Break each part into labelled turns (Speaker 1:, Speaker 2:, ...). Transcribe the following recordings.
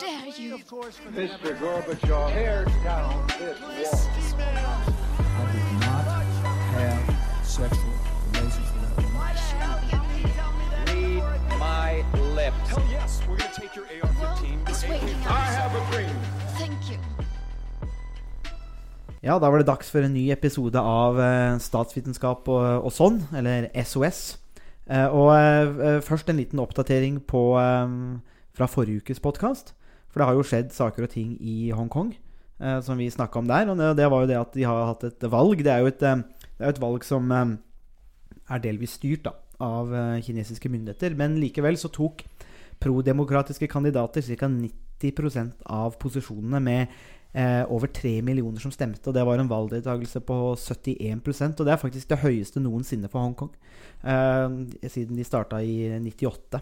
Speaker 1: dare you?
Speaker 2: Mr. Gorbachev, tear down this wall.
Speaker 3: I did not have sexual relations with that woman.
Speaker 2: Read my lips.
Speaker 4: Hell yes, we're gonna take your AR-15.
Speaker 1: It's waiting
Speaker 2: I have a dream.
Speaker 1: Thank you.
Speaker 5: Ja, da var det dags for en ny episode av eh, Statsvitenskap og, og sånn, eller SOS. Eh, og eh, først en liten oppdatering på, eh, fra forrige ukes podkast. For det har jo skjedd saker og ting i Hongkong eh, som vi snakka om der. Og det, det var jo det at de har hatt et valg. Det er jo et, eh, er et valg som eh, er delvis styrt da, av eh, kinesiske myndigheter. Men likevel så tok prodemokratiske kandidater ca. 90% av posisjonene med over 3 millioner som stemte. Og det var en valgdeltakelse på 71% Og det er faktisk det høyeste noensinne for Hongkong. Eh, siden de starta i 98.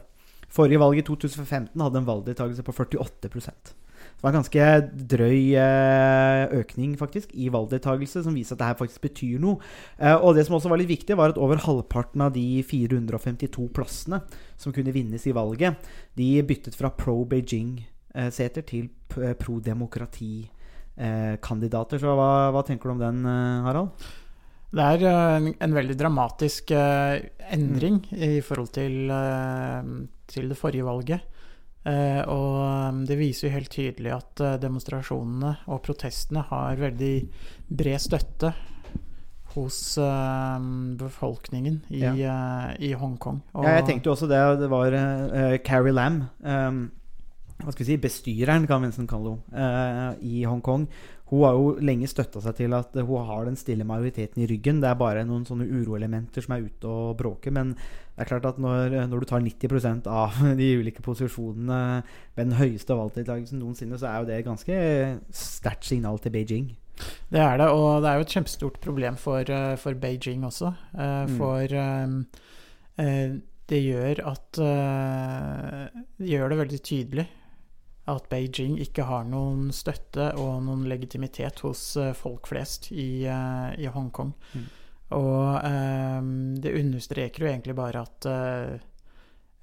Speaker 5: Forrige valg i 2015 hadde en valgdeltakelse på 48% det var en ganske drøy eh, økning faktisk i valgdeltakelse, som viser at det her faktisk betyr noe. Eh, og det som også var litt viktig, var at over halvparten av de 452 plassene som kunne vinnes i valget, de byttet fra pro Beijing-seter til pro demokrati-kandidater. Så hva, hva tenker du om den, eh, Harald?
Speaker 6: Det er eh, en, en veldig dramatisk eh, endring i forhold til, eh, til det forrige valget. Eh, og eh, det viser jo helt tydelig at eh, demonstrasjonene og protestene har veldig bred støtte hos eh, befolkningen i, eh, i Hongkong. Og,
Speaker 5: Ja, jeg tenkte jo også det. Det var uh, Carrie Lam, um, hva skal vi si, bestyreren, kan vi nesten kalle henne, eh, i Hongkong. Hun har jo lenge støtta seg til at eh, hun har den stille majoriteten i ryggen. Det er bare noen sånne uroelementer som er ute og bråker. Men det er klart at når, når du tar 90% av de ulike posisjonene med den høyeste valgdeltakelsen noensinne, så er jo det et ganske sterkt signal til Beijing.
Speaker 6: Det er det, og det er jo et kjempestort problem for, eh, for Beijing også. For
Speaker 5: Mm.
Speaker 6: For eh, eh, det gjør at eh, Det gjør det veldig tydelig at Beijing ikke har noen støtte og noen legitimitet hos eh, folk flest i, eh, i Hongkong.
Speaker 5: Mm.
Speaker 6: Og eh, det understreker jo egentlig bare at eh,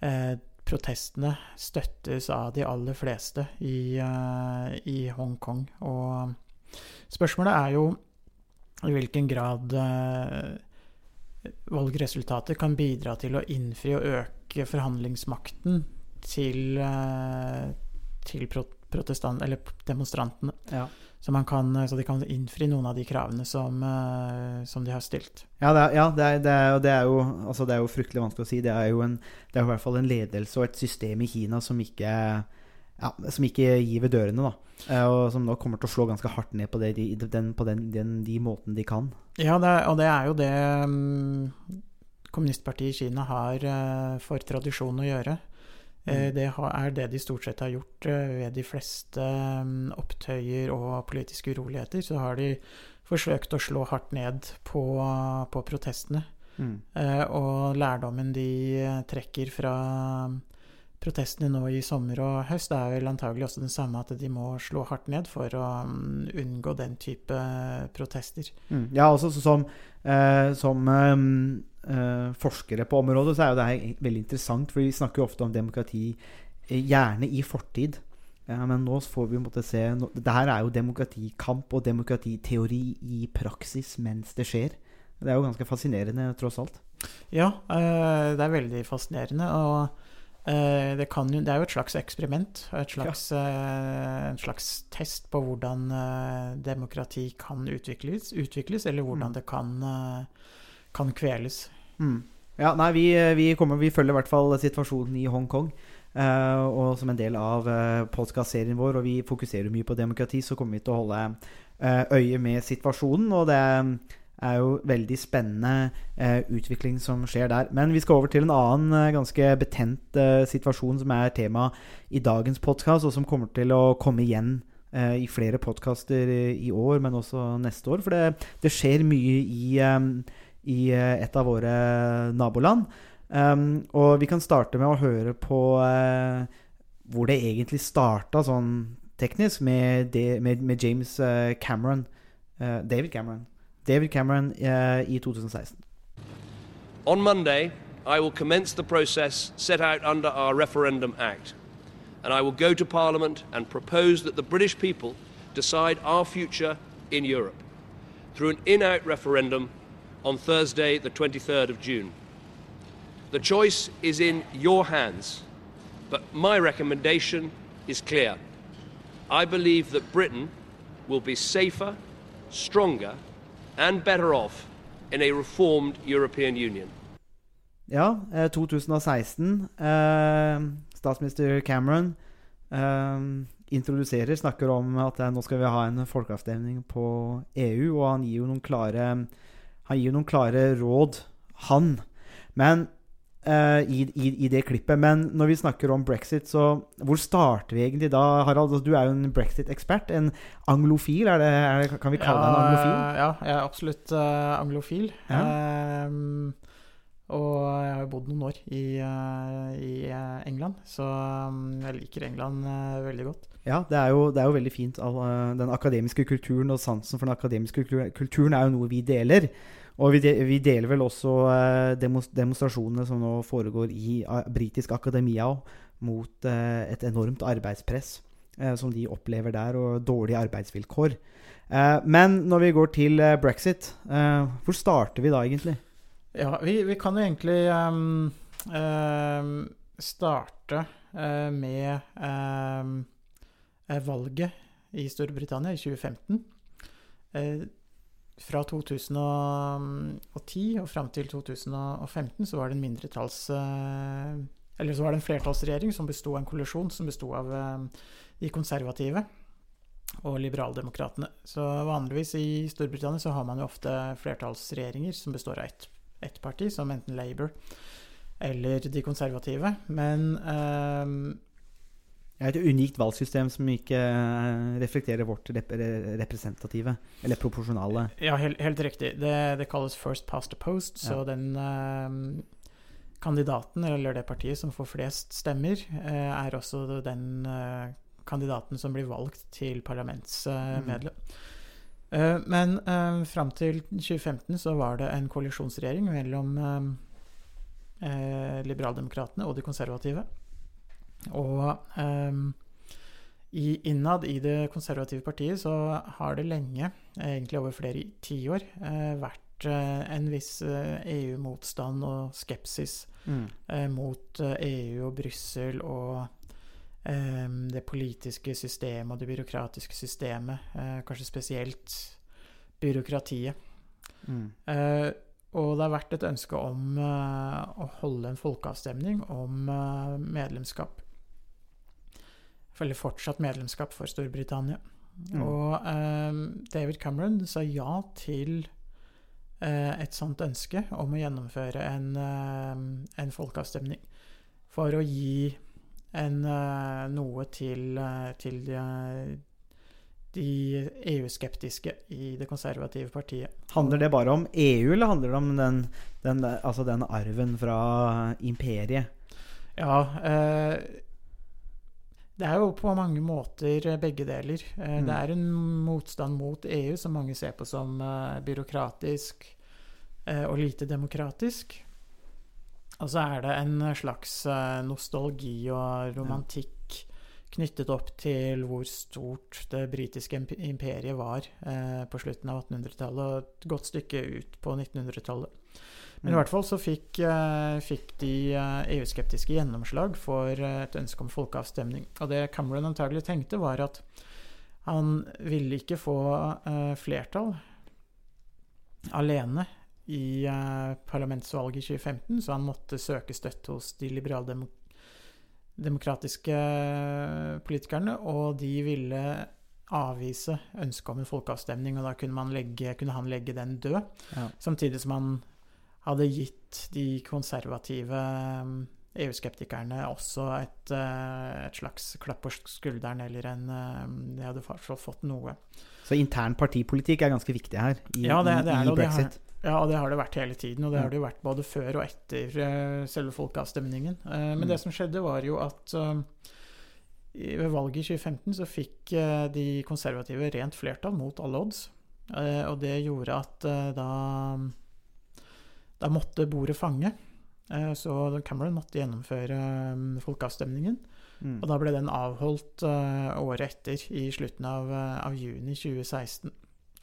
Speaker 6: eh, protestene støttes av de aller fleste i, eh, i Hongkong. Og spørsmålet er jo i hvilken grad valgresultatet kan bidra til å innfri og øke forhandlingsmakten til, til pro protestant, eller demonstrantene.
Speaker 5: Ja.
Speaker 6: Så, man kan, så de kan innfri noen av de kravene som, eh, som de har stilt.
Speaker 5: Ja, det er, ja, det er, det er, det er, jo, altså det er jo fryktelig vanskelig å si. Det er jo en, det er i hvert fall en ledelse og et system i Kina som ikke, ja, som ikke gir ved dørene. da. Eh, Og som nå kommer til å slå ganske hardt ned på, det, de, den, på den, den, de måten de kan.
Speaker 6: Ja, det, og det er jo det um kommunistpartiet i Kina har eh, for tradisjon å gjøre. Eh, det er det de stort sett har gjort eh, ved de fleste mm, opptøyer og politiske uroligheter. Så har de forsøkt å slå hardt ned på, på protestene. Mm. og lærdommen de eh, trekker fra mm, protestene nå i sommer og høst, er vel antagelig også den samme, at de må slå hardt ned for å mm, unngå den type eh, protester.
Speaker 5: Mm. Ja, også som, eh, som eh, eh, forskere på området så er jo det her veldig interessant, for vi snakker jo ofte om demokrati eh, gjerne i fortid. Ja, men nå får vi måtte se Dette Det her er jo demokratikamp og demokratiteori i praksis mens det skjer. Det er jo ganske fascinerende, tross alt.
Speaker 6: Ja, det er veldig fascinerende. Og det, kan jo, det er jo et slags eksperiment. Et slags, eh, en slags test på hvordan eh, demokrati kan utvikles, utvikles eller hvordan
Speaker 5: Mm.
Speaker 6: det kan, eh, kan kveles.
Speaker 5: Mm. Ja, nei, vi, vi, kommer, vi følger i hvert fall situasjonen i Hongkong. eh, og som en del av uh, podkastserien vår, og vi fokuserer mye på demokrati, så kommer vi til å holde eh, øye med situasjonen. Og det er jo veldig spennende eh, utvikling som skjer der. Men vi skal over til en annen eh, ganske betent eh, situasjon som er tema i dagens podkast, og som kommer til å komme igjen eh, i flere podkaster i år, men også neste år. For det, det skjer mye i eh, i eh, et av våre naboland. Um, og vi kan starte med å høre på eh, hvor det egentlig starta sånn teknisk, med, det, med, med James eh, Cameron. eh, David Cameron. David Cameron eh, i 2016.
Speaker 7: On Monday, I will commence the process set out under our Referendum Act.
Speaker 1: and I will go to Parliament and propose that the British people decide our future in Europe through an in out referendum on Thursday, the 23rd of June. The choice is in your hands, but my recommendation is clear. I believe that Britain will be safer, stronger, and better off in a reformed European Union.
Speaker 5: Ja, eh, 2016. Eh, statsminister Cameron eh, introduserer, snakker om at eh, nå skal vi ha en folkeavstemning på EU, og han gir jo noen klare, gir noen klare råd, han. Men eh, i, i, i det klippet. Men når vi snakker om brexit, så hvor starter vi egentlig da, Harald? Altså, Du er jo en brexit-ekspert. En anglofil, er det, er det, kan vi kalle deg en anglofil?
Speaker 6: Ja, jeg er absolutt uh, anglofil.
Speaker 5: Ja.
Speaker 6: Um, og jeg har jo bodd noen år i, uh, i England, så um, jeg liker England uh, veldig godt.
Speaker 5: Ja, det er, jo, det er jo veldig fint. all, uh, Den akademiske kulturen og sansen for den akademiske kultur- kulturen er jo noe vi deler. Og vi, de, vi deler vel også eh, demonstrasjonene som nå foregår i uh, britisk akademia òg, mot eh, et enormt arbeidspress eh, som de opplever der, og dårlige arbeidsvilkår. Eh, men når vi går til eh, brexit, eh, hvor starter vi da egentlig?
Speaker 6: Ja, vi, vi kan jo egentlig um, um, starte uh, med eh, valget i Storbritannia i 2015. Eh, fra 2010 og fram til 2015 så var det en mindretalls... eh, eller så var det en flertallsregjering som besto av en kollisjon som besto av eh, de konservative og liberaldemokratene. Så vanligvis i Storbritannia så har man jo ofte flertallsregjeringer som består av ett et parti, som enten Labour eller de konservative. Men
Speaker 5: Det er et unikt valgsystem som ikke eh, reflekterer vårt rep representative, eller proporsjonale.
Speaker 6: ja, helt, helt riktig. Det, det kalles first past the post, så
Speaker 5: Ja.
Speaker 6: den eh, kandidaten, eller det partiet som får flest stemmer, eh, er også den eh, kandidaten som blir valgt til parlamentsmedlem. Eh, men uh, fram til 2015 så var det en koalisjonsregjering mellom liberaldemokratene og de konservative. Og um, i, innad i det konservative partiet så har det lenge, egentlig over flere tiår, eh, vært eh, en viss eh, EU-motstand og skepsis
Speaker 5: Mm.
Speaker 6: eh, mot eh, EU og Brussel og eh, det politiske systemet og det byråkratiske systemet. Eh, kanskje spesielt byråkratiet.
Speaker 5: Mm.
Speaker 6: Eh, og det har vært et ønske om eh, å holde en folkeavstemning om eh, medlemskap. Eller fortsatt medlemskap for Storbritannia.
Speaker 5: Mm.
Speaker 6: Og eh, David Cameron sa ja til eh, et sånt ønske om å gjennomføre en, eh, en folkeavstemning. For å gi en, eh, noe til, eh, til de, de EU-skeptiske i det konservative partiet.
Speaker 5: Handler det bare om EU, eller handler det om den, den, altså den arven fra imperiet?
Speaker 6: Ja, eh, det er jo på mange måter begge deler. Eh,
Speaker 5: Mm.
Speaker 6: Det er en motstand mot EU som mange ser på som eh, byråkratisk eh, og lite demokratisk. Og så er det en slags eh, nostalgi og romantikk knyttet opp til hvor stort det britiske imperiet var eh, på slutten av 1800-tallet og et godt stykke ut på 1900-tallet. Men i hvert fall så fikk, eh, fikk de eh, EU-skeptiske gjennomslag for eh, et ønske om folkeavstemning. Og det Cameron antagelig tenkte, var at han ville ikke få flertall alene i parlamentsvalget i 2015, så han måtte søke støtte hos de liberaldemokratiske politikerne, og de ville avvise ønsket om en folkeavstemning, og da kunne, man legge, kunne han legge den død.
Speaker 5: Ja.
Speaker 6: Samtidig som han hadde gitt de konservative um, EU-skeptikerne også et, eh, et slags klapp på skulderen, eller en um, De hadde fått noe.
Speaker 5: Så intern partipolitikk er ganske viktig her i,
Speaker 6: Ja, det- det er
Speaker 5: i,
Speaker 6: brexit? det har- Ja, og det har det vært hele tiden, og det har det jo vært både før og etter eh, selve folkeavstemningen. Eh, men
Speaker 5: Mm.
Speaker 6: det som skjedde, var jo at eh, ved valget i 2015 så fikk eh, de konservative rent flertall mot alle odds. Eh, og det gjorde at eh, da Da måtte bordet fange. Eh, så Cameron måtte gjennomføre eh, folkeavstemningen.
Speaker 5: Mm.
Speaker 6: Og da ble den avholdt eh, året etter, i slutten av, eh, av juni 2016.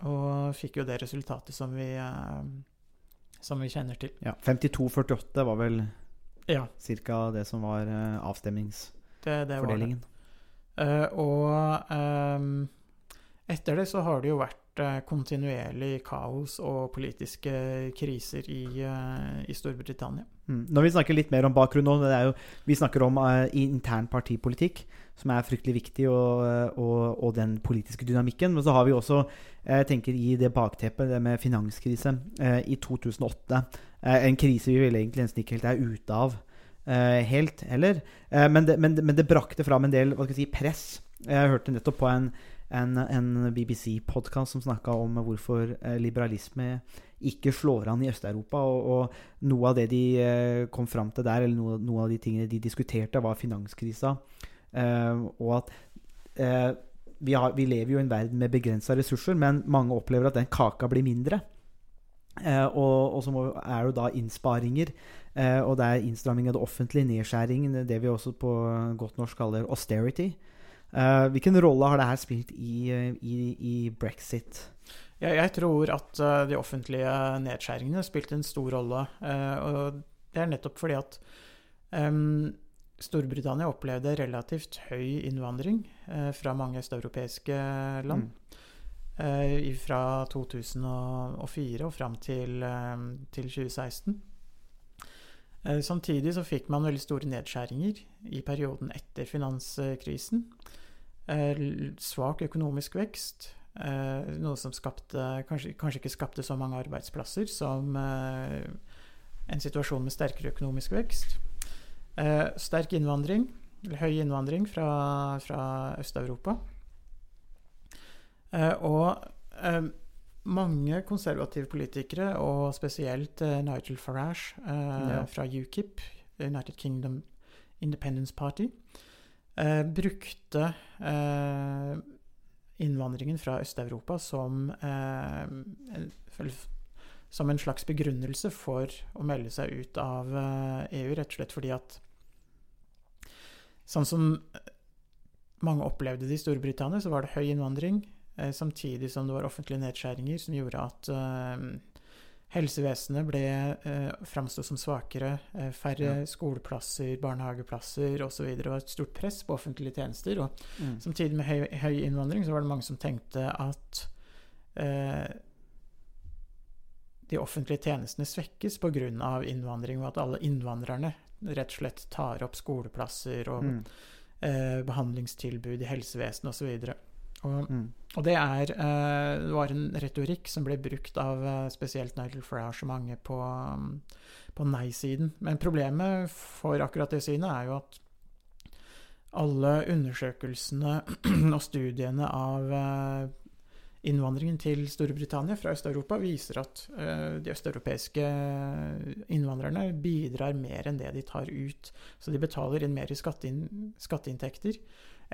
Speaker 6: Og fikk jo det resultatet som vi, som vi kjenner til.
Speaker 5: Ja, 52-48 var vel
Speaker 6: Ja,
Speaker 5: ca. det som var avstemningsfordelingen.
Speaker 6: det, det var det. Og etter det så har det jo vært kontinuerlig kaos og politiske kriser i, eh, i Storbritannia.
Speaker 5: Mm. Når vi snakker litt mer om bakgrunn nå, jo, vi snakker om uh, intern partipolitikk, som er fryktelig viktig, og, eh, og, og den politiske dynamikken. Men så har vi også, jeg tenker i det bakteppet, det med finanskrise uh, i 2008. Uh, en krise vi vel egentlig nesten ikke helt er ute av eh, helt heller. Eh, men, det, men, men det brakte fram en del si, press. Jeg hørte nettopp på en, en, en BBC-podkast som snakka om hvorfor eh, liberalisme ikke slår an i Øst-Europa. Og, og noe av det de eh, kom fram til der, eller noe, noe av de tingene de diskuterte, var finanskrisa. Eh, og at eh, vi, har, vi lever jo i en verden med begrensa ressurser, men mange opplever at den kaka blir mindre. Eh, og, og så må, er det jo da innsparinger, og det er innstramming av det offentlige, nedskjæring, det vi også på godt norsk kaller austerity. Eh, hvilken rolle har det her spilt i, i, i brexit?
Speaker 6: Ja, jeg tror at uh, de offentlige nedskjæringene spilte en stor rolle. Uh, og det er nettopp fordi at um, Storbritannia opplevde relativt høy innvandring fra mange østeuropeiske land. eh, fra 2004 og fram til, til 2016. Eh, Samtidig så fikk man veldig store nedskjæringer i perioden etter finanskrisen. Eh, Svak økonomisk vekst, eh, noe som skapte, kanskje, kanskje ikke skapte så mange arbeidsplasser som eh, en situasjon med sterkere økonomisk vekst. Eh, Sterk innvandring, eller høy innvandring fra, fra Øst-Europa. Eh, Og eh, mange konservative politikere, og spesielt Nigel Farage eh,
Speaker 5: Ja.
Speaker 6: fra UKIP, United Kingdom Independence Party, eh, brukte eh, innvandringen fra Øst-Europa som, eh, som en slags begrunnelse for å melde seg ut av eh, EU, rett og slett fordi at Sånn som mange opplevde det i Storbritannia, så var det høy innvandring, eh, samtidig som det var offentlige nedskjæringer som gjorde at helsevesenet ble eh, framsto som svakere. Eh, færre skoleplasser, barnehageplasser osv. Det var et stort press på offentlige tjenester. Og
Speaker 5: Mm.
Speaker 6: samtidig med høy, høy innvandring så var det mange som tenkte at eh, de offentlige tjenestene svekkes pga. innvandring, og at alle innvandrerne rett og slett tar opp skoleplasser og
Speaker 5: Mm.
Speaker 6: eh, behandlingstilbud i helsevesenet osv. Og,
Speaker 5: Mm.
Speaker 6: og det er eh, Det var en retorikk som ble brukt av eh, spesielt Nigel mange på, um, på nei-siden. Men problemet for akkurat det synet er jo at alle undersøkelsene og studiene av eh, innvandringen til Storbritannia fra Øst-Europa viser at de østeuropeiske innvandrerne bidrar mer enn det de tar ut. Så de betaler inn mer i skatteinn skatteinntekter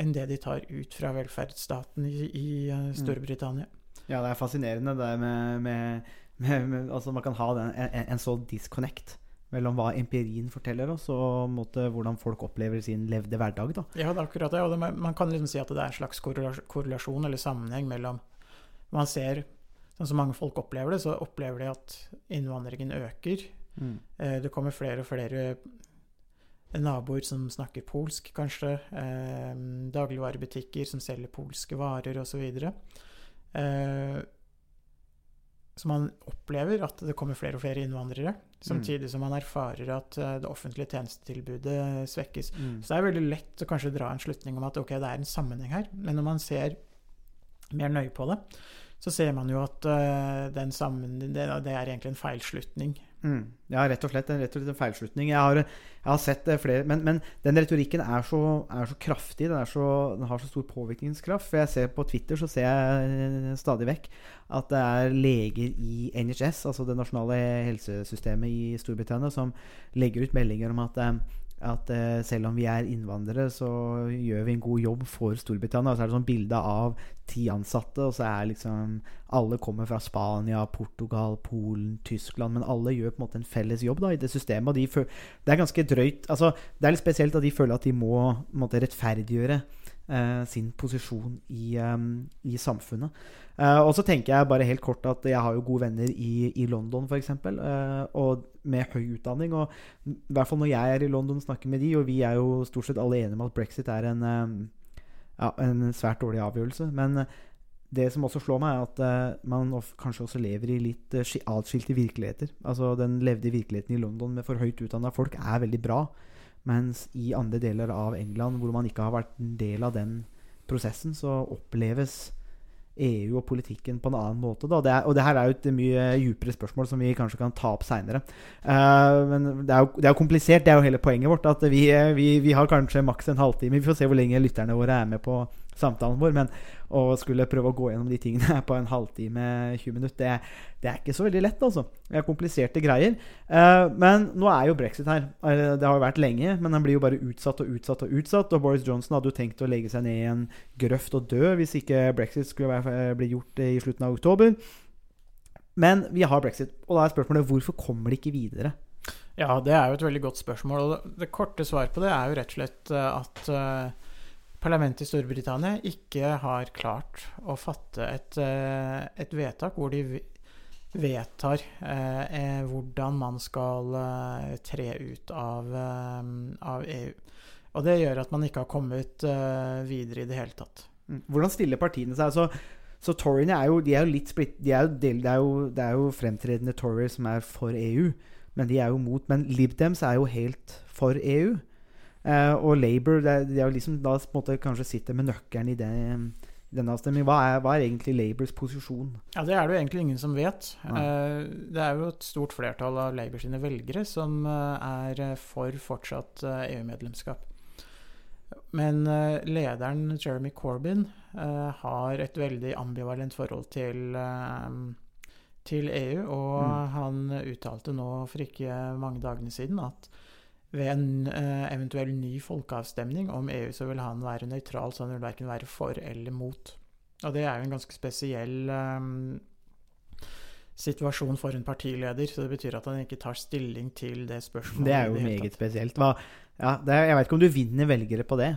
Speaker 6: enn det de tar ut fra velferdsstaten i, i eh, Storbritannia.
Speaker 5: Ja, det er fascinerende det med, med, med, med Altså, man kan ha den, en, en sånn disconnect mellom hva empirien forteller oss, og måte, hvordan folk opplever sin levde hverdag. Da.
Speaker 6: Ja, det er akkurat det. Og det, man kan liksom si at det er en slags korrelasjon eller sammenheng mellom Man ser, sånn som mange folk opplever det, så opplever de at innvandringen øker. Mm. Det kommer flere og flere naboer som snakker polsk, kanskje. Eh, dagligvarebutikker som selger polske varer, osv. Eh, så man opplever at det kommer flere og flere innvandrere, samtidig som man erfarer at eh, det offentlige tjenestetilbudet svekkes.
Speaker 5: Mm.
Speaker 6: Så det er veldig lett å kanskje dra en slutning om at ok, det er en sammenheng her, men når man ser mer nøye på det, så ser man jo at uh, den sammen, det, det er egentlig en feilslutning.
Speaker 5: Mm. Ja, rett og slett, en- rett og slett en feilslutning. Jeg har, jeg har sett eh, flere men, men den retorikken er så, er så kraftig, den, er så, den har så stor påvirkningskraft. For jeg ser på Twitter så ser jeg stadig vekk at det er leger i NHS, altså det nasjonale helsesystemet i Storbritannia, som legger ut meldinger om at eh, at eh, selv om vi er innvandrere, så gjør vi en god jobb for Storbritannia. Og så er det sånn bilde av ti ansatte, og så er liksom Alle kommer fra Spania, Portugal, Polen, Tyskland, men alle gjør på en måte en felles jobb da i det systemet. Og de det er ganske drøyt altså, Det er litt spesielt at de føler at de må måte, rettferdiggjøre sin posisjon i, i samfunnet. Eh, og så tenker jeg bare helt kort at jeg har jo gode venner i, i London, f.eks., uh, og med høy utdanning. Og i hvert fall når jeg er i London og snakker med de, og vi er jo stort sett alle enige om at brexit er en, ja, en svært dårlig avgjørelse. Men det som også slår meg, er at man kanskje også lever i litt uh, atskilte virkeligheter. Altså Den levde virkeligheten i London med for høyt utdanna folk er veldig bra. Mens i andre deler av England, hvor man ikke har vært en del av den prosessen, så oppleves EU og politikken på en annen måte. Da. Det er, og det her er jo et mye djupere spørsmål som vi kanskje kan ta opp seinere. Uh, men det er, jo, det er, jo, komplisert. Det er jo hele poenget vårt. At vi, vi, vi har kanskje maks en halvtime. Vi får se hvor lenge lytterne våre er med på samtalen vår. Men å skulle prøve å gå gjennom de tingene på en halvtime, 20 minutter, det, det er ikke så veldig lett, altså. Det er kompliserte greier. Uh, men nå er jo brexit her. Uh, det har jo vært lenge, men den blir jo bare utsatt og utsatt og utsatt. Og Boris Johnson hadde jo tenkt å legge seg ned i en grøft og dø hvis ikke brexit skulle være, uh, bli gjort i slutten av oktober. Men vi har brexit, og da er spørsmålet hvorfor kommer det ikke videre?
Speaker 6: Ja, det er jo et veldig godt spørsmål. Og det korte svaret på det er jo rett og slett at parlamentet i Storbritannia ikke har klart å fatte et, eh, et vedtak hvor de vedtar eh, eh, hvordan man skal eh, tre ut av, eh, av, EU. Og det gjør at man ikke har kommet eh, videre i det hele tatt.
Speaker 5: Mm. Hvordan stiller partiene seg? Altså, så Toryene er jo, er jo litt splitt, de er jo del, det, er jo, det er jo fremtredende Tories som er for EU, men de er jo mot. Men Lib Dems er jo helt for EU. Uh, og Labour det er, de er liksom da måte kanskje sitter med nøkkelen i, det, i denne avstemningen. Hva er, hva er, egentlig Labours posisjon?
Speaker 6: Ja, Det er det jo egentlig ingen som vet. Uh, det er jo et stort flertall av Labour sine velgere som uh, er for fortsatt EU-medlemskap. Men lederen Jeremy Corbyn har et veldig ambivalent forhold til, til EU, og mm. han uttalte nå for ikke mange dagene siden at ved en uh, eventuell ny folkeavstemning om EU, så vil han være nøytral, så han vil verken være for eller mot. Og det er jo en ganske spesiell um, situasjon for en partileder, så det betyr at han ikke tar stilling til det spørsmålet.
Speaker 5: Det er jo meget spesielt. Hva, ja, er, jeg vet ikke om du vinner velgere på det?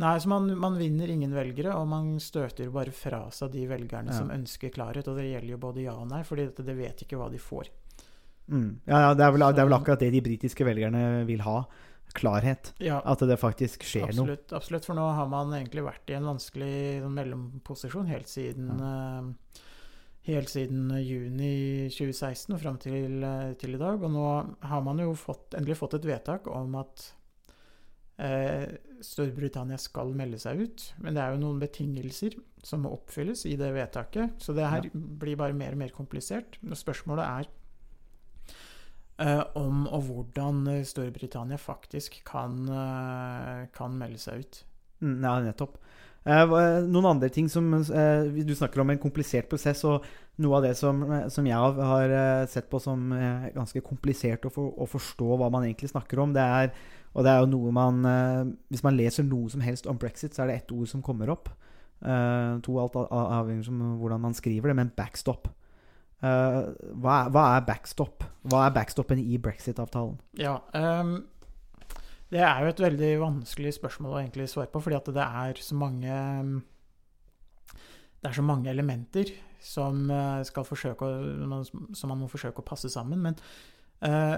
Speaker 6: Nei, så man, man, vinner ingen velgere, og man støter jo bare fra seg de velgerne ja. som ønsker klarhet. Og det gjelder jo både ja og nei, for det vet ikke hva de får.
Speaker 5: Mm. Ja, ja det, er vel, det, er vel, akkurat det de britiske velgerne vil ha. Klarhet.
Speaker 6: Ja,
Speaker 5: at det faktisk skjer
Speaker 6: absolutt,
Speaker 5: noe.
Speaker 6: Absolutt, for nå har man egentlig vært i en vanskelig sånn mellomposisjon helt siden ja. uh, Helt siden juni 2016 og fram til, uh, til, i dag. Og nå har man jo fått, endelig fått et vedtak om at uh, Storbritannia skal melde seg ut. Men det er jo noen betingelser som må oppfylles i det vedtaket. Så det her ja. blir bare mer og mer komplisert. Og spørsmålet er eh, om og hvordan eh, Storbritannia faktisk kan, eh, kan melde seg ut.
Speaker 5: Mm, ja, nettopp. Eh, noen andre ting som eh, Du snakker om en komplisert prosess, og noe av det som, eh, som jeg har sett på som ganske komplisert å, for, å, forstå hva man egentlig snakker om, det er og det er jo noe man Hvis man leser noe som helst om brexit, så er det ett ord som kommer opp. to alt avhengig av hvordan man skriver det, men backstop. Uh, hva, hva, er backstop? Hva er backstopen i brexit-avtalen?
Speaker 6: Ja, um, det er jo et veldig vanskelig spørsmål å egentlig svare på, fordi at det er så mange Det er så mange elementer som, uh, skal forsøke å, som man må forsøke å passe sammen. Men uh,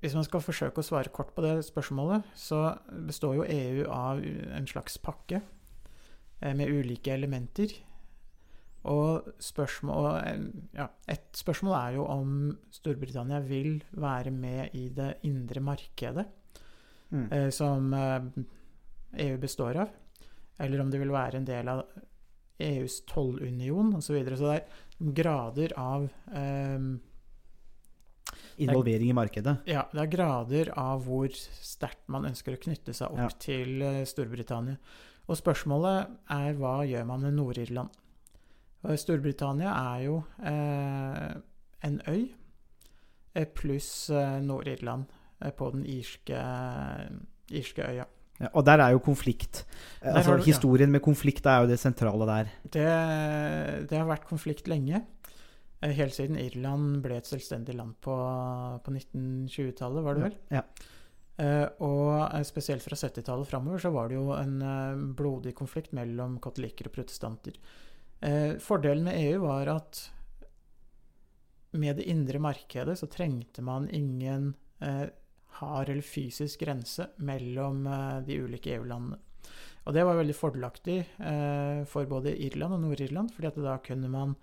Speaker 6: hvis man skal forsøke å svare kort på det spørsmålet, så består jo EU av en slags pakke med ulike elementer. Og spørsmål, ja, et spørsmål er jo om Storbritannia vil være med i det indre markedet mm. eh, som eh, EU består av, eller om det vil være en del av EUs tollunion osv. Så, videre. så det er grader av eh,
Speaker 5: Involvering i markedet?
Speaker 6: Ja, det er grader av hvor sterkt man ønsker å knytte seg opp ja. til eh, Storbritannia. Og spørsmålet er hva gjør man med Nord-Irland? Storbritannia er jo eh, en øy eh, pluss eh, Nord-Irland. på den irske, irske øya.
Speaker 5: Ja, og der er jo konflikt.
Speaker 6: Der
Speaker 5: altså,
Speaker 6: du,
Speaker 5: historien ja. med konflikt er jo det sentrale der.
Speaker 6: Det, det har vært konflikt lenge. Helt siden Irland ble et selvstendig land på, på 1920-tallet, var det vel?
Speaker 5: Ja.
Speaker 6: Og spesielt fra 70-tallet framover så var det jo en blodig konflikt mellom katolikker og protestanter. Eh, fordelen med EU var at med det indre markedet så trengte man ingen eh, hard eller fysisk grense mellom eh, de ulike EU-landene. Og det var veldig fordelaktig for både Irland og Nord-Irland, fordi at da kunne man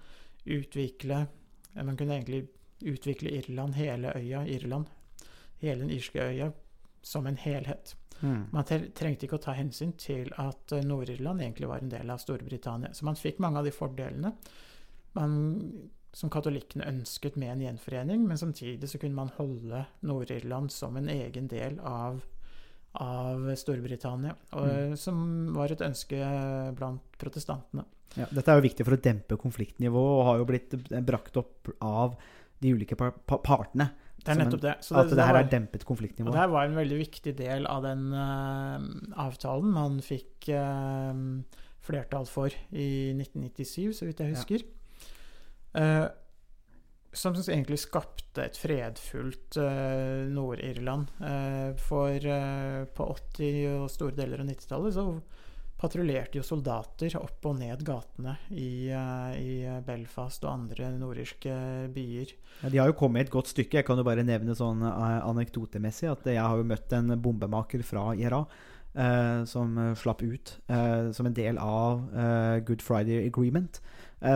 Speaker 6: utvikle Man kunne egentlig utvikle Irland, hele øya Irland, hele den irske øya, som en helhet.
Speaker 5: Mm.
Speaker 6: Man trengte ikke å ta hensyn til at eh, Nord-Irland egentlig var en del av Storbritannia. Så man fikk mange av de fordelene man, som katolikkene ønsket med en gjenforening, men samtidig så kunne man holde Nord-Irland som en egen del av, av Storbritannia, og,
Speaker 5: Mm.
Speaker 6: som var et ønske blant protestantene.
Speaker 5: Ja, dette er jo viktig for å dempe konfliktnivået, og har jo blitt brakt opp av de ulike par pa partene.
Speaker 6: Det er
Speaker 5: en-
Speaker 6: nettopp det. Så
Speaker 5: At det her
Speaker 6: var-
Speaker 5: er dempet konfliktnivå.
Speaker 6: det her var en veldig viktig del av den uh, avtalen man fikk uh, flertall for i 1997, så vidt jeg
Speaker 5: Ja.
Speaker 6: husker. Eh, som egentlig skapte et fredfullt uh, Nord-Irland. Uh, for uh, på 80- og store deler av 90-tallet så patruljerte jo soldater opp og ned gatene i, eh, i Belfast og andre nordirske byer.
Speaker 5: Ja, de har jo kommet et godt stykke. Jeg kan jo bare nevne sånn eh, anekdotemessig at jeg har jo møtt en bombemaker fra IRA. eh, som eh, slapp ut eh, som en del av eh, Good Friday Agreement.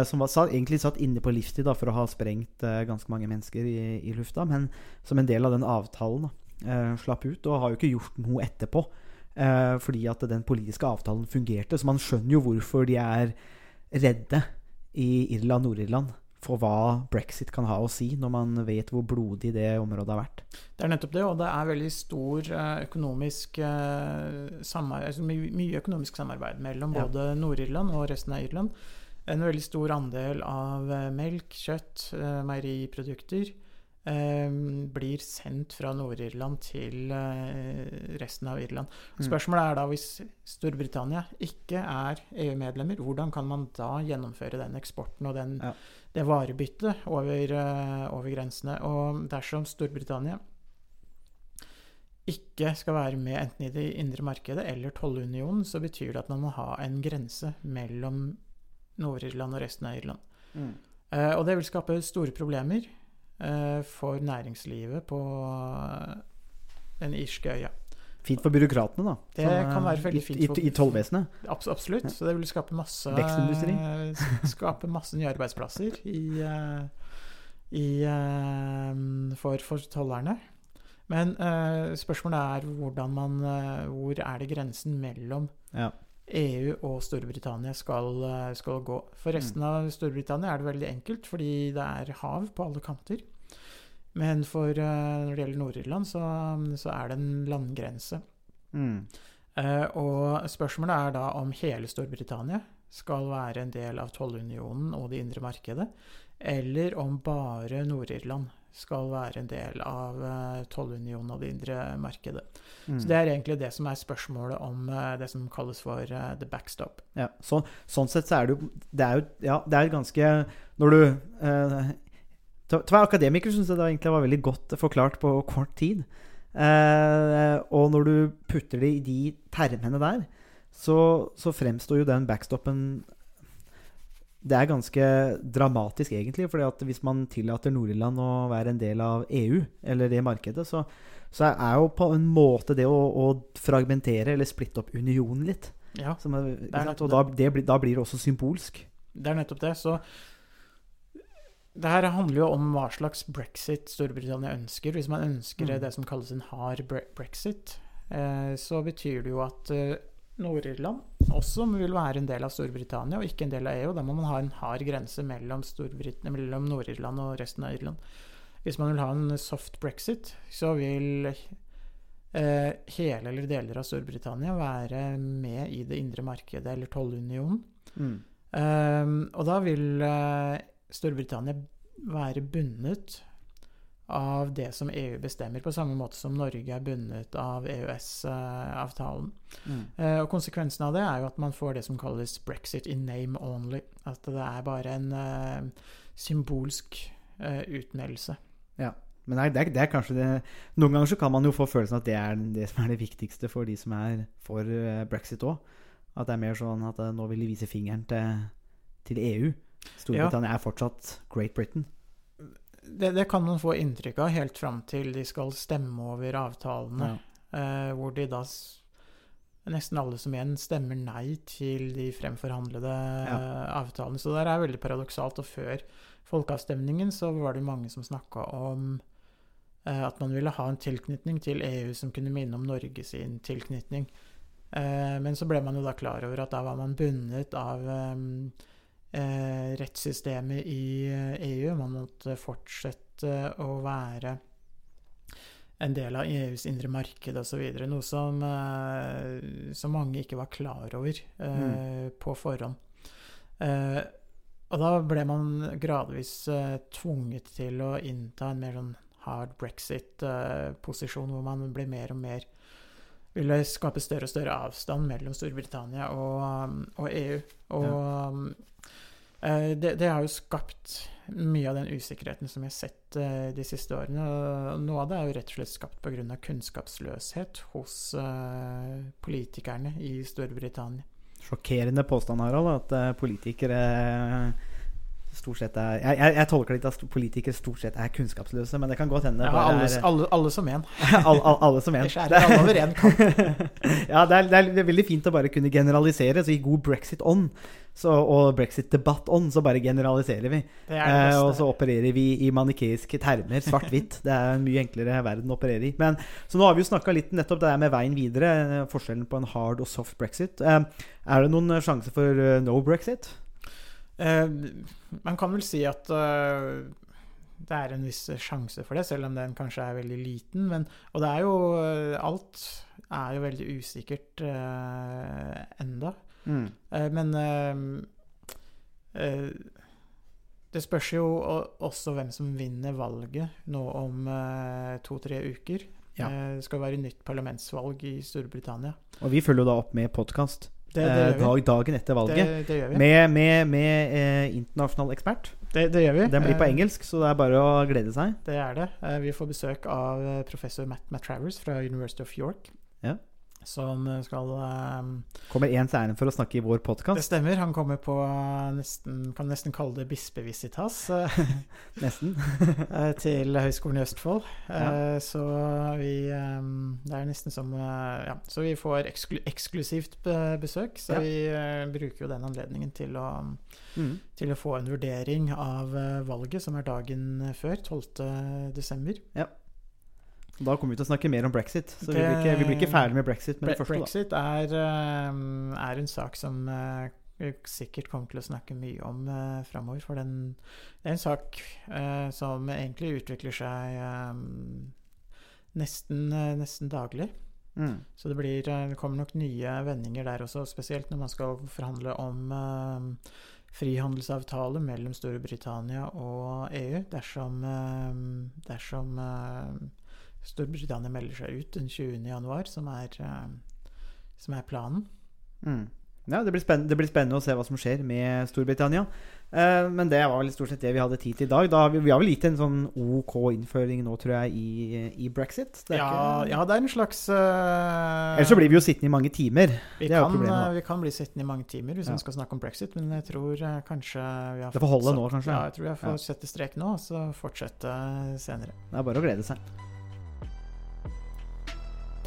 Speaker 5: som var satt, egentlig satt inne på livstid da, for å ha sprengt ganske mange mennesker i, i lufta. Men som en del av den avtalen da, slapp ut, og har jo ikke gjort noe etterpå. Eh, fordi at den politiske avtalen fungerte. Så man skjønner jo hvorfor de er redde i Irland, Nord-Irland for hva brexit kan ha å si, når man vet hvor blodig det området har vært.
Speaker 6: Det er nettopp det, og det er veldig stor eh, økonomisk eh, samarbeid, altså mye økonomisk samarbeid mellom både Nord-Irland og resten av Irland. En veldig stor andel av melk, kjøtt, meieriprodukter blir sendt fra Nord-Irland til eh, resten av Irland.
Speaker 5: Mm.
Speaker 6: Spørsmålet er da hvis Storbritannia ikke er EU-medlemmer, hvordan kan man da gjennomføre den eksporten og den,
Speaker 5: Ja.
Speaker 6: det varebyttet over, eh, over grensene? Og dersom Storbritannia ikke skal være med enten i det indre markedet eller tollunionen, så betyr det at man må ha en grense mellom Nord-Irland og resten av Irland. Eh, og det vil skape store problemer eh, for næringslivet på eh, den irske øya.
Speaker 5: Fint for byråkratene, da.
Speaker 6: Det
Speaker 5: Som,
Speaker 6: kan
Speaker 5: eh,
Speaker 6: være veldig fint
Speaker 5: i,
Speaker 6: for-
Speaker 5: I tollvesenet.
Speaker 6: Abs absolutt. Så det vil skape masse
Speaker 5: Vekstindustri.
Speaker 6: Skape masse nye arbeidsplasser i, eh, i, eh, for, for tollerne. Men eh, spørsmålet er hvordan man eh, Hvor er det grensen mellom
Speaker 5: Ja.
Speaker 6: EU og Storbritannia skal, eh, skal gå? For resten av Storbritannia er det veldig enkelt, fordi det er hav på alle kanter. Men for, eh, når det gjelder Nord-Irland, så, så er det en landgrense.
Speaker 5: Mm.
Speaker 6: Uh, og spørsmålet er da om hele Storbritannia skal være en del av tollunionen og det indre markedet, eller om bare Nord-Irland skal være en del av eh, tollunionen og det indre markedet.
Speaker 5: Mm.
Speaker 6: Så Det er egentlig det som er spørsmålet om eh, det som kalles for eh, the backstop.
Speaker 5: Ja, sånn, sånn sett så er det jo Det er jo ja, det er ganske Når du eh, Til å akademiker syns jeg det egentlig var veldig godt forklart på kort tid. Eh, og når du putter det i de termene der, så, så fremstår jo den backstopen Det er ganske dramatisk, egentlig. fordi at hvis man tillater Nord-Irland å være en del av EU, eller det markedet, så, så er jo på en måte det å, å fragmentere eller splitte opp unionen litt.
Speaker 6: Ja,
Speaker 5: Som Og da, det blir, da blir det også symbolsk.
Speaker 6: det er nettopp det. Så det her handler jo om hva slags brexit Storbritannia ønsker. Hvis man ønsker
Speaker 5: Mm.
Speaker 6: det som kalles en hard bre brexit, eh, så betyr det jo at eh, Nord-Irland også vil være en del av Storbritannia og ikke en del av EU. Da må man ha en hard grense mellom, mellom Nord-Irland og resten av Irland. Hvis man vil ha en soft brexit, så vil eh, hele eller deler av Storbritannia være med i det indre markedet eller tollunionen. Um, og da vil eh, Storbritannia være bundet av det som EU bestemmer, på samme måte som Norge er bundet av EØS-avtalen.
Speaker 5: Mm.
Speaker 6: Eh, og konsekvensen av det er jo at man får det som kalles brexit in name only. At det er bare en eh, symbolsk eh, utmeldelse.
Speaker 5: Men det er, det, er, det er kanskje det Noen ganger så kan man jo få følelsen at det er det som er det viktigste for de som er for eh, brexit òg. At det er mer sånn at eh, nå vil de vise fingeren til, til EU. Storbritannia er fortsatt Great Britain.
Speaker 6: Det, det kan man få inntrykk av helt fram til de skal stemme over avtalene.
Speaker 5: Ja.
Speaker 6: eh, hvor de da nesten alle som igjen stemmer nei til de fremforhandlede
Speaker 5: Ja.
Speaker 6: eh, avtalene. Så det er veldig paradoksalt. Og før folkeavstemningen så var det mange som snakka om eh, at man ville ha en tilknytning til EU som kunne minne om Norge sin tilknytning. Eh, men så ble man jo da klar over at da var man bundet av eh, rettssystemet i eh, EU. Man måtte fortsette å være en del av EUs indre marked osv. Noe som, eh, som mange ikke var klar over eh, på forhånd. Eh, og da ble man gradvis eh, tvunget til å innta en mer sånn hard brexit-posisjon, hvor man ble mer og mer ville skape større og større avstand mellom Storbritannia og, um, og EU. Og ja. eh, det, det har jo skapt mye av den usikkerheten som vi har sett eh, de siste årene. Noe av det er jo rett og slett skapt pga. kunnskapsløshet hos eh, politikerne i Storbritannia.
Speaker 5: Sjokkerende påstand, Harald, at politikere stort sett er jeg, jeg, jeg tolker det ikke at politikere stort sett er kunnskapsløse, men det kan godt hende.
Speaker 6: Ja, alle,
Speaker 5: er-
Speaker 6: alle, alle som én.
Speaker 5: alle, alle, som
Speaker 6: skjærer alle over én kam.
Speaker 5: ja, det er, det er veldig fint å bare kunne generalisere. Så i god brexit-ånd så- og brexit-debatt-ånd så bare generaliserer vi. Eh, og så opererer vi i manikeiske termer, svart-hvitt. Det er en mye enklere verden å operere i. Men, så nå har vi jo snakka litt nettopp det der med veien videre. Forskjellen på en hard og soft brexit. Eh, er det noen sjanse for eh, no brexit?
Speaker 6: Eh, man kan vel si at eh, det er en viss sjanse for det, selv om den kanskje er veldig liten. Men, og det er jo eh, Alt er jo veldig usikkert uh, enda. Eh, men uh, det spørs jo også hvem som vinner valget nå om to-tre uker.
Speaker 5: Ja.
Speaker 6: Det skal være nytt parlamentsvalg i Storbritannia.
Speaker 5: Og vi følger jo da opp med podkast
Speaker 6: Det, det eh,
Speaker 5: dag, dagen etter valget. Med, med, med eh, internasjonal ekspert.
Speaker 6: Det, det gjør vi.
Speaker 5: Den blir på
Speaker 6: Eh,
Speaker 5: engelsk, så det er bare å glede seg.
Speaker 6: Det er det. Eh, Vi får besøk av eh, professor Matt, Matt Travers fra University of York.
Speaker 5: Ja.
Speaker 6: Som eh, skal um,
Speaker 5: Kommer én til æren for å snakke i vår
Speaker 6: Det stemmer. Han kommer på eh, nesten Kan nesten kalle det bispevisitas
Speaker 5: Nesten.
Speaker 6: til Høgskolen i Østfold.
Speaker 5: Ja.
Speaker 6: Så vi um, Det er nesten som Ja, så vi får eksklu eksklusivt besøk. Så
Speaker 5: Ja.
Speaker 6: vi uh, bruker jo den anledningen til å
Speaker 5: Mm.
Speaker 6: til å få en vurdering av valget, som er dagen før, 12. desember.
Speaker 5: Da kommer vi til å snakke mer om brexit. Så vi blir ikke, vi blir ikke ferdig med brexit med
Speaker 6: Bre
Speaker 5: det første.
Speaker 6: Brexit er, eh, er en sak som eh, vi sikkert kommer til å snakke mye om uh, framover. For den, det er en sak eh, som egentlig utvikler seg eh, nesten, eh, nesten daglig.
Speaker 5: Mm.
Speaker 6: Så det, blir, eh, det kommer nok nye vendinger der også, spesielt når man skal forhandle om uh, frihandelsavtale mellom Storbritannia og EU. Dersom, eh, dersom eh, Storbritannia melder seg ut den 20. januar, som er, eh, som er planen.
Speaker 5: Mm. Ja, det blir, det blir spennende å se hva som skjer med Storbritannia. Eh, men det var vel stort sett det vi hadde tid til i dag. Da har vi, vi har vel gitt en sånn OK innføring nå, tror jeg, i, i brexit. Det
Speaker 6: Ja,
Speaker 5: ikke-
Speaker 6: ja, det er en slags uh,
Speaker 5: Ellers så blir vi jo sittende i mange timer.
Speaker 6: vi,
Speaker 5: det
Speaker 6: kan, eh, vi kan bli sittende i mange timer hvis
Speaker 5: Ja.
Speaker 6: vi skal snakke om brexit, men jeg tror kanskje vi har
Speaker 5: Det får holde nå, kanskje?
Speaker 6: Ja, jeg tror jeg får
Speaker 5: Ja.
Speaker 6: sette strek nå, og så fortsette senere.
Speaker 5: Det er bare å glede seg.